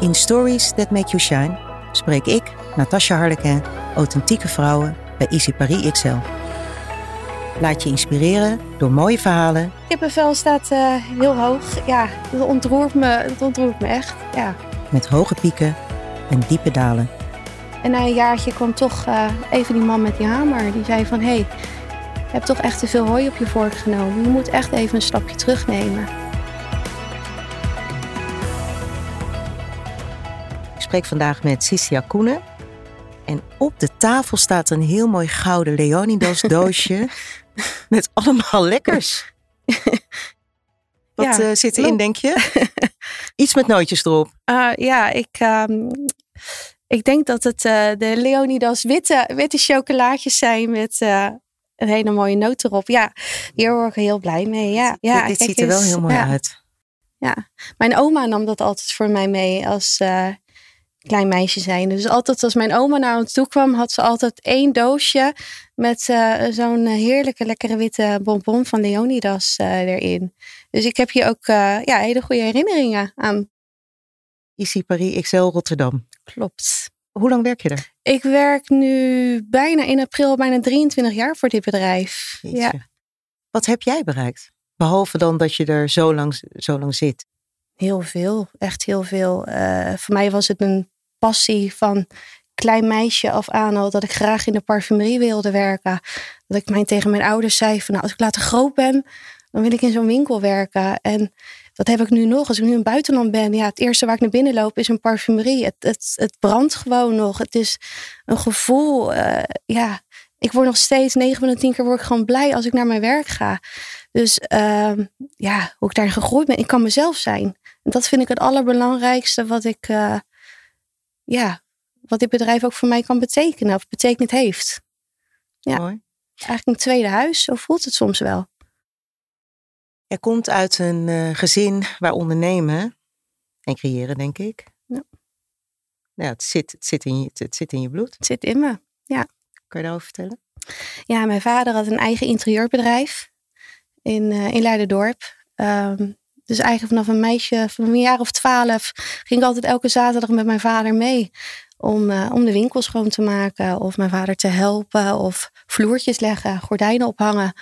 In Stories That Make You Shine spreek ik, Natasha Harleken, authentieke vrouwen bij Easy Paris XL. Laat je inspireren door mooie verhalen Kippenvel staat eh, heel hoog. Ja, dat ontroert me, dat ontroert me echt. Ja. met hoge pieken en diepe dalen. En na een jaartje kwam toch eh, even die man met die hamer. Die zei van, hé, hey, je hebt toch echt te veel hooi op je vork genomen. Je moet echt even een stapje terugnemen. Ik spreek vandaag met Sissia Koenen. En op de tafel staat een heel mooi gouden Leonidas doosje met allemaal lekkers. Wat Ja, eh, zit erin, denk je? Iets met nootjes erop. Ah, ja, ik, ehm, ik denk dat het eh, de Leonidas witte, witte chocolaatjes zijn met eh, een hele mooie noot erop. Ja, hier word ik heel blij mee. Ja, ja, dit ziet er wel heel mooi Ja. uit. Ja, mijn oma nam dat altijd voor mij mee als klein meisje zijn. Dus altijd als mijn oma naar ons toe kwam, had ze altijd één doosje met eh, zo'n heerlijke, lekkere witte bonbon van Leonidas eh, erin. Dus ik heb hier ook eh, ja, hele goede herinneringen aan. Easy Paris XL Rotterdam. Klopt. Hoe lang werk je er? Ik werk nu bijna in april, bijna 23 jaar voor dit bedrijf. Ja. Wat heb jij bereikt? Behalve dan dat je er zo lang, zo lang zit. Heel veel, echt heel veel. Eh, voor mij was het een passie van klein meisje af aan al dat ik graag in de parfumerie wilde werken. Dat ik mijn, tegen mijn ouders zei van nou, als ik later groot ben, dan wil ik in zo'n winkel werken. En dat heb ik nu nog. Als ik nu in het buitenland ben, ja, het eerste waar ik naar binnen loop is een parfumerie. Het, het, het brandt gewoon nog. Het is een gevoel. eh, ja, ik word nog steeds 9 van de 10 keer word ik gewoon blij als ik naar mijn werk ga. Dus ehm, ja, hoe ik daarin gegroeid ben, ik kan mezelf zijn. En dat vind ik het allerbelangrijkste wat ik, eh, ja, wat dit bedrijf ook voor mij kan betekenen of betekend heeft. Ja. Mooi. Eigenlijk een tweede huis, zo voelt het soms wel. Je komt uit een eh, gezin waar ondernemen en creëren, denk ik. Ja. Ja, het, zit, het, zit in je, het, zit in je bloed. Het zit in me. Kan je daarover vertellen? Ja, mijn vader had een eigen interieurbedrijf in, eh in Leiderdorp. Ehm, dus eigenlijk vanaf een meisje van een jaar of twaalf ging ik altijd elke zaterdag met mijn vader mee. Om, eh, om de winkel schoon te maken of mijn vader te helpen of vloertjes leggen, gordijnen ophangen,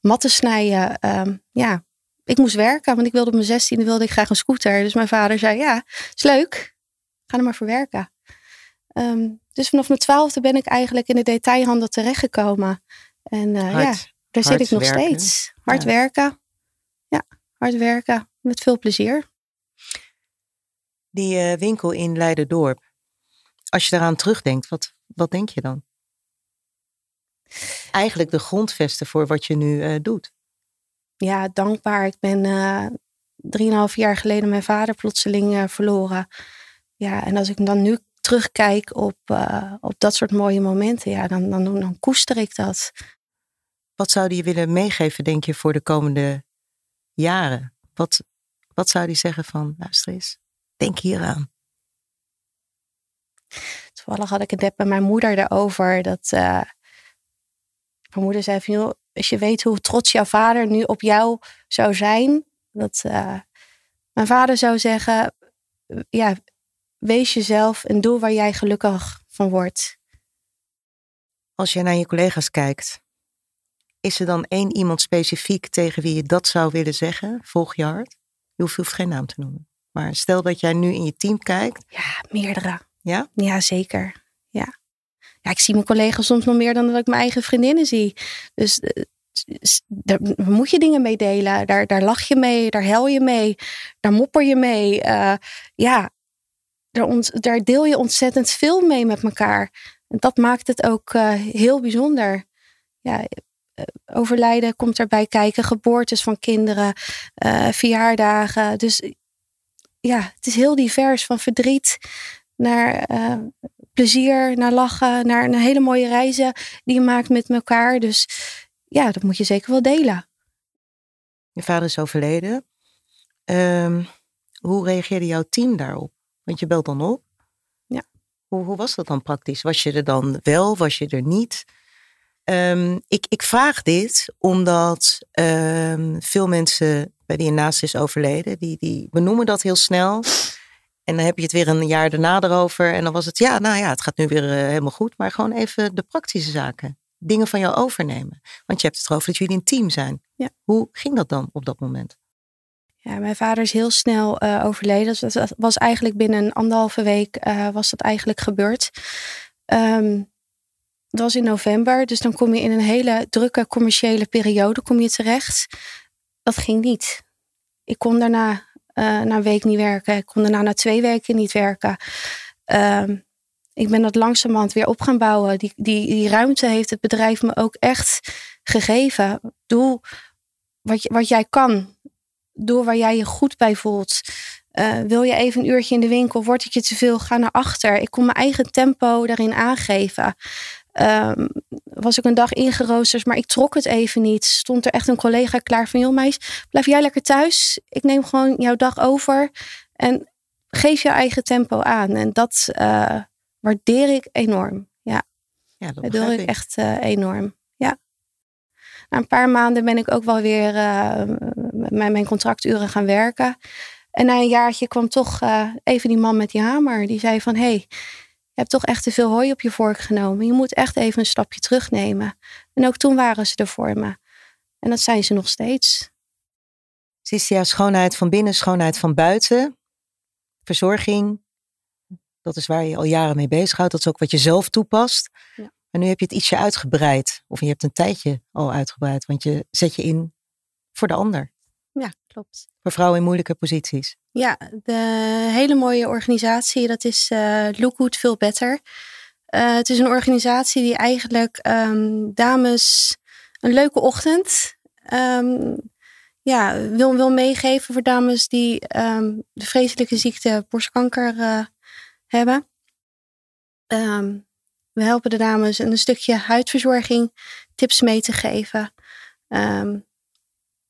matten snijden. Ehm, ja, ik moest werken, want ik wilde op mijn zestiende wilde ik graag een scooter. Dus mijn vader zei, ja, is leuk. Ga er maar voor werken. Ehm, dus vanaf mijn twaalfde ben ik eigenlijk in de detailhandel terechtgekomen. En eh, ja, daar zit ik nog werken. steeds. Hard Ja. werken. Ja, hard werken. Met veel plezier. Die eh, winkel in Leiderdorp. Als je daaraan terugdenkt, wat, wat denk je dan? Eigenlijk de grondvesten voor wat je nu eh, doet. Ja, dankbaar. Ik ben eh drieënhalf jaar geleden mijn vader plotseling verloren. Ja, en als ik dan nu terugkijk op, op dat soort mooie momenten, ja, dan, dan, dan koester ik dat. Wat zou die je willen meegeven, denk je, voor de komende jaren? Wat, wat zou die zeggen van, luister eens, denk hier aan. Toevallig had ik het net bij mijn moeder daarover. Dat eh, mijn moeder zei van, joh, als je weet hoe trots jouw vader nu op jou zou zijn. Dat eh, mijn vader zou zeggen, ja, wees jezelf en doe waar jij gelukkig van wordt. Als je naar je collega's kijkt, is er dan één iemand specifiek tegen wie je dat zou willen zeggen? Volg je hart? Je hoeft, je hoeft geen naam te noemen. Maar stel dat jij nu in je team kijkt. Ja, meerdere. Ja? Ja, zeker. Ja. ja, ik zie mijn collega's soms nog meer dan dat ik mijn eigen vriendinnen zie. Dus eh, daar moet je dingen mee delen. Daar, daar lach je mee, daar hel je mee, daar mopper je mee. Eh, ja, daar, ont- daar deel je ontzettend veel mee met elkaar. En dat maakt het ook eh, heel bijzonder. Ja, overlijden komt erbij kijken, geboortes van kinderen, eh, verjaardagen. Dus ja, het is heel divers van verdriet naar eh, plezier, naar lachen, naar, naar hele mooie reizen die je maakt met elkaar. Dus ja, dat moet je zeker wel delen. Je vader is overleden. Ehm, hoe reageerde jouw team daarop? Want je belt dan op. Ja. Hoe, hoe was dat dan praktisch? Was je er dan wel? Was je er niet? Ehm, ik, ik vraag dit omdat ehm, veel mensen bij die een naast is overleden, die, die benoemen dat heel snel. En dan heb je het weer een jaar daarna erover. En dan was het, ja, nou ja, het gaat nu weer eh, helemaal goed. Maar gewoon even de praktische zaken. Dingen van jou overnemen. Want je hebt het erover dat jullie een team zijn. Ja. Hoe ging dat dan op dat moment? Ja, mijn vader is heel snel eh, overleden. Dus dat was eigenlijk binnen een anderhalve week uh, was dat eigenlijk gebeurd. Um, dat was in november, dus dan kom je in een hele drukke commerciële periode kom je terecht. Dat ging niet. Ik kon daarna uh, na een week niet werken. Ik kon daarna na twee weken niet werken. Um, ik ben dat langzamerhand weer op gaan bouwen. Die, die, die ruimte heeft het bedrijf me ook echt gegeven. Doe wat, wat jij kan. Doe waar jij je goed bij voelt. Uh, wil je even een uurtje in de winkel? Wordt het je te veel? Ga naar achter. Ik kon mijn eigen tempo daarin aangeven. Um, was ik een dag ingeroosterd, maar ik trok het even niet. Stond er echt een collega klaar van: joh, meis, blijf jij lekker thuis. Ik neem gewoon jouw dag over. En geef je eigen tempo aan. En dat uh, waardeer ik enorm. Ja, ja dat waardeer ik, ik echt uh, enorm. Ja. Na een paar maanden ben ik ook wel weer uh, met mijn contracturen gaan werken. En na een jaartje kwam toch even die man met die hamer. Die zei van, hé, hey, je hebt toch echt te veel hooi op je vork genomen. Je moet echt even een stapje terugnemen. En ook toen waren ze er voor me. En dat zijn ze nog steeds. Sissia, schoonheid van binnen, schoonheid van buiten. Verzorging, dat is waar je al jaren mee bezighoudt. Dat is ook wat je zelf toepast. Ja. Maar nu heb je het ietsje uitgebreid. Of je hebt een tijdje al uitgebreid. Want je zet je in voor de ander. Klopt. Voor vrouwen in moeilijke posities. Ja, de hele mooie organisatie. Dat is uh, Look Good Feel Better. Uh, het is een organisatie die eigenlijk um, dames een leuke ochtend um, ja, wil, wil meegeven voor dames die um, de vreselijke ziekte borstkanker uh, hebben. We helpen de dames een stukje huidverzorging tips mee te geven. Um,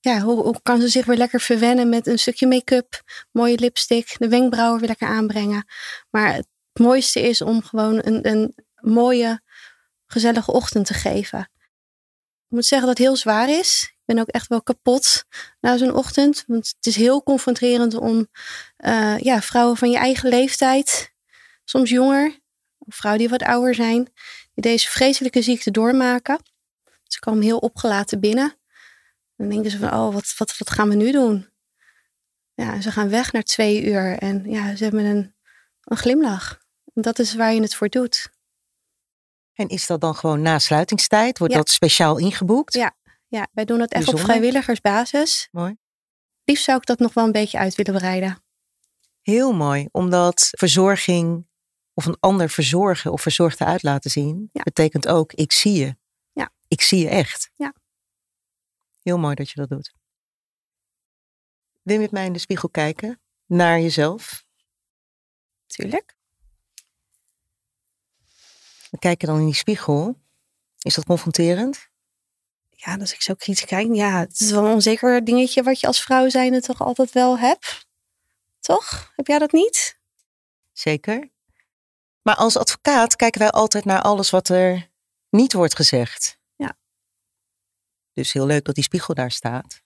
ja, hoe, kan ze zich weer lekker verwennen met een stukje make-up, mooie lipstick, de wenkbrauwen weer lekker aanbrengen. Maar het mooiste is om gewoon een, een mooie, gezellige ochtend te geven. Ik moet zeggen dat het heel zwaar is. Ik ben ook echt wel kapot na zo'n ochtend. Want het is heel confronterend om uh, ja, vrouwen van je eigen leeftijd, soms jonger, of vrouwen die wat ouder zijn, die deze vreselijke ziekte doormaken. Ze komen heel opgelaten binnen. Dan denken ze van, oh, wat, wat, wat gaan we nu doen? Ja, ze gaan weg naar twee uur en ja, ze hebben een, een glimlach. Dat is waar je het voor doet. En is dat dan gewoon na sluitingstijd? Wordt Ja. dat speciaal ingeboekt? Ja, ja, wij doen het echt op vrijwilligersbasis. Mooi. Liefst zou ik dat nog wel een beetje uit willen breiden. Heel mooi, omdat verzorging of een ander verzorgen of verzorgd uit laten zien, Ja. betekent ook ik zie je. Ja. Ik zie je echt. Ja. Heel mooi dat je dat doet. Wil je met mij in de spiegel kijken naar jezelf? Tuurlijk. We kijken dan in die spiegel. Is dat confronterend? Ja, als ik zo kritisch kijk, ja, het is wel een onzeker dingetje wat je als vrouw zijnde toch altijd wel hebt. Toch? Heb jij dat niet? Zeker. Maar als advocaat kijken wij altijd naar alles wat er niet wordt gezegd. Dus heel leuk dat die spiegel daar staat.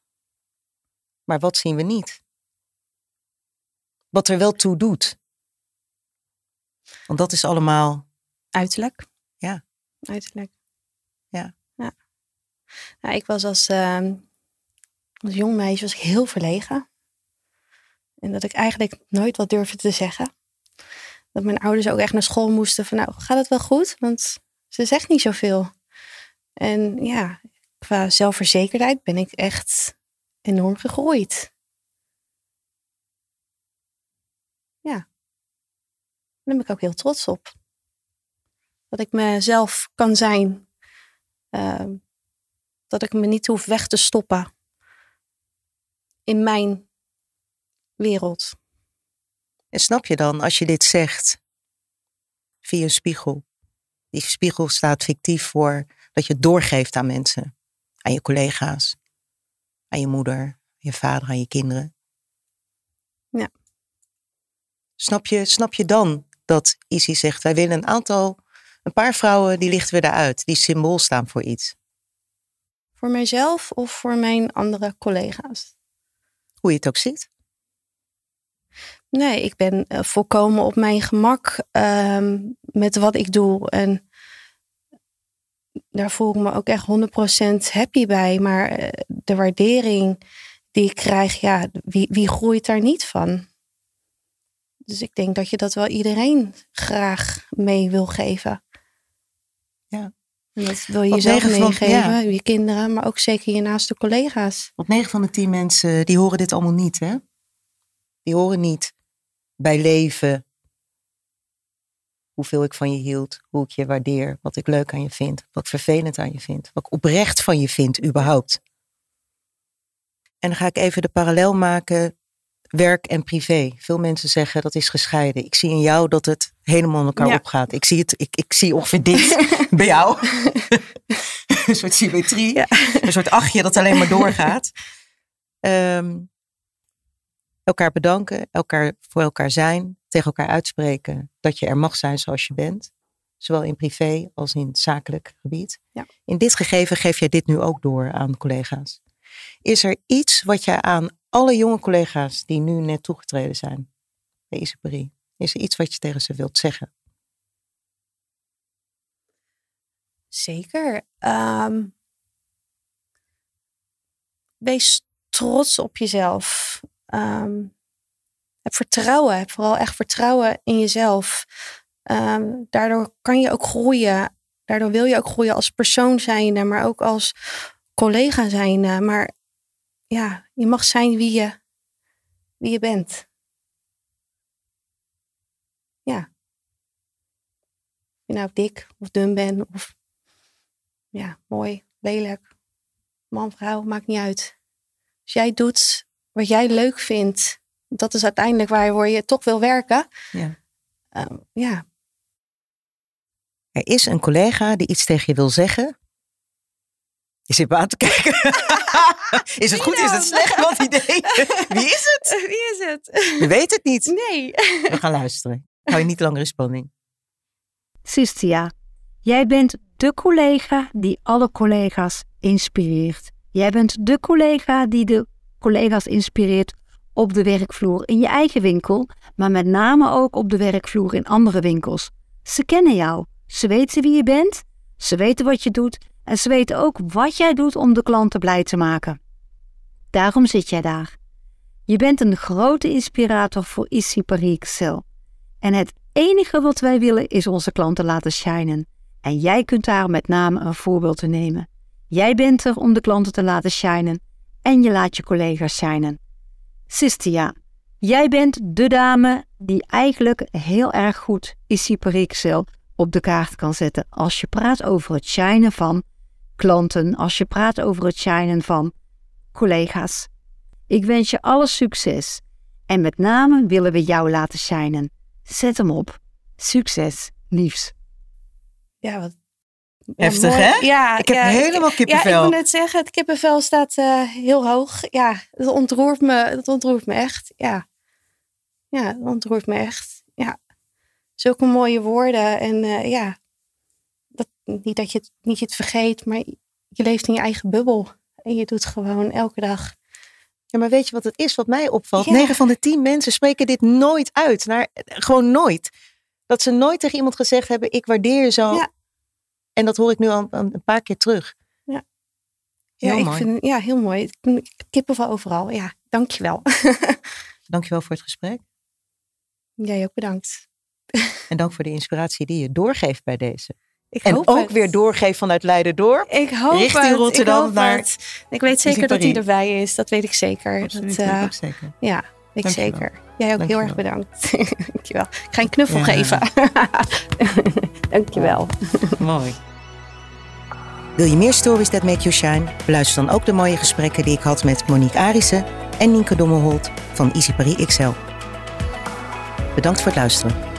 Maar wat zien we niet? Wat er wel toe doet. Want dat is allemaal. Uiterlijk. Ja. Uiterlijk. Ja. ja. Nou, ik was als, ehm, als jong meisje was ik heel verlegen. En dat ik eigenlijk nooit wat durfde te zeggen. Dat mijn ouders ook echt naar school moesten van nou, gaat het wel goed? Want ze zegt niet zoveel. En ja, qua zelfverzekerdheid ben ik echt enorm gegroeid. Ja. Daar ben ik ook heel trots op. Dat ik mezelf kan zijn. Uh, dat ik me niet hoef weg te stoppen. In mijn wereld. En snap je dan als je dit zegt via een spiegel? Die spiegel staat fictief voor dat je doorgeeft aan mensen, aan je collega's, aan je moeder, je vader, aan je kinderen. Ja. Snap je, snap je dan dat Isi zegt: wij willen een aantal, een paar vrouwen die lichten we daaruit, die symbool staan voor iets? Voor mijzelf of voor mijn andere collega's? Hoe je het ook ziet. Nee, ik ben eh, volkomen op mijn gemak ehm, met wat ik doe. En daar voel ik me ook echt 100% happy bij. Maar eh, de waardering die ik krijg, ja, wie, wie groeit daar niet van? Dus ik denk dat je dat wel iedereen graag mee wil geven. Ja. En dat wil je jezelf meegeven, ja. je kinderen, maar ook zeker je naaste collega's. Want 9 van de 10 mensen die horen dit allemaal niet, hè? Die horen niet bij leven hoeveel ik van je hield, hoe ik je waardeer, wat ik leuk aan je vind, wat ik vervelend aan je vind, wat ik oprecht van je vind, überhaupt. En dan ga ik even de parallel maken, werk en privé. Veel mensen zeggen dat is gescheiden. Ik zie in jou dat het helemaal in elkaar Ja. opgaat. Ik zie, het, ik, ik zie ongeveer dit bij jou. een soort symmetrie. Ja. Een soort achtje dat alleen maar doorgaat. Ehm, elkaar bedanken, elkaar voor elkaar zijn, tegen elkaar uitspreken dat je er mag zijn zoals je bent. Zowel in privé als in zakelijk gebied. Ja. In dit gegeven geef jij dit nu ook door aan collega's. Is er iets wat jij aan alle jonge collega's die nu net toegetreden zijn bij Isaperi, is er iets wat je tegen ze wilt zeggen? Zeker. Ehm, wees trots op jezelf. Ehm, vertrouwen. Heb vooral echt vertrouwen in jezelf. Ehm, daardoor kan je ook groeien. Daardoor wil je ook groeien als persoon zijnde, maar ook als collega zijnde. Maar ja, je mag zijn wie je, wie je bent. Ja. Of je nou dik of dun bent of ja, mooi, lelijk, man, vrouw, maakt niet uit. Als jij doet wat jij leuk vindt, dat is uiteindelijk waar je toch wil werken. Ja. Ehm, ja, Er is een collega die iets tegen je wil zeggen. Je zit me aan te kijken. is het goed? Is het slecht? Wat idee? Wie is het? wie is het? We weten het niet. Nee. We gaan luisteren. Ik hou je niet langer in spanning. Sistia, jij bent de collega die alle collega's inspireert. Jij bent de collega die de collega's inspireert op de werkvloer in je eigen winkel, maar met name ook op de werkvloer in andere winkels. Ze kennen jou, ze weten wie je bent, ze weten wat je doet en ze weten ook wat jij doet om de klanten blij te maken. Daarom zit jij daar. Je bent een grote inspirator voor Issy Paris Excel. En het enige wat wij willen is onze klanten laten shinen. En jij kunt daar met name een voorbeeld te nemen. Jij bent er om de klanten te laten shinen en je laat je collega's shinen. Sistia, jij bent de dame die eigenlijk heel erg goed Excel op de kaart kan zetten als je praat over het shinen van klanten, als je praat over het shinen van collega's. Ik wens je alle succes en met name willen we jou laten shinen. Zet hem op. Succes, liefs. Ja, Heftig, mooi. hè? Ja, Ik heb ja, helemaal Ja, kippenvel. ik wil net zeggen, het kippenvel staat eh, heel hoog. Ja, dat ontroert me, dat ontroert me echt. Ja, ja dat ontroert me echt. Ja, zulke mooie woorden. En eh, ja, dat, niet dat je het, niet je het vergeet, maar je leeft in je eigen bubbel. En je doet gewoon elke dag. Ja, maar weet je wat het is wat mij opvalt? Ja. 9 van de 10 mensen spreken dit nooit uit. Naar, gewoon nooit. Dat ze nooit tegen iemand gezegd hebben, ik waardeer je zo. Ja. En dat hoor ik nu al een paar keer terug. Ja. Heel ja, ik mooi. Vind, ja, heel mooi. Kippenvel overal. Ja, dankjewel. Dankjewel voor het gesprek. Jij ook bedankt. En dank voor de inspiratie die je doorgeeft bij deze. Ik En hoop ook het. weer doorgeeft vanuit Leiden-dorp. Ik hoop Richting het, Rotterdam ik hoop naar het. Ik weet zeker dat hij erbij is. Dat weet ik zeker. Absoluut, dat, weet ik zeker. ja, weet ik zeker. Jij ook heel erg bedankt. Dankjewel. Ik ga een knuffel Ja. geven. Dankjewel. Mooi. Wil je meer Stories That Make You Shine? Beluister dan ook de mooie gesprekken die ik had met Monique Arissen en Nienke Dommelholt van Easy XL. Bedankt voor het luisteren.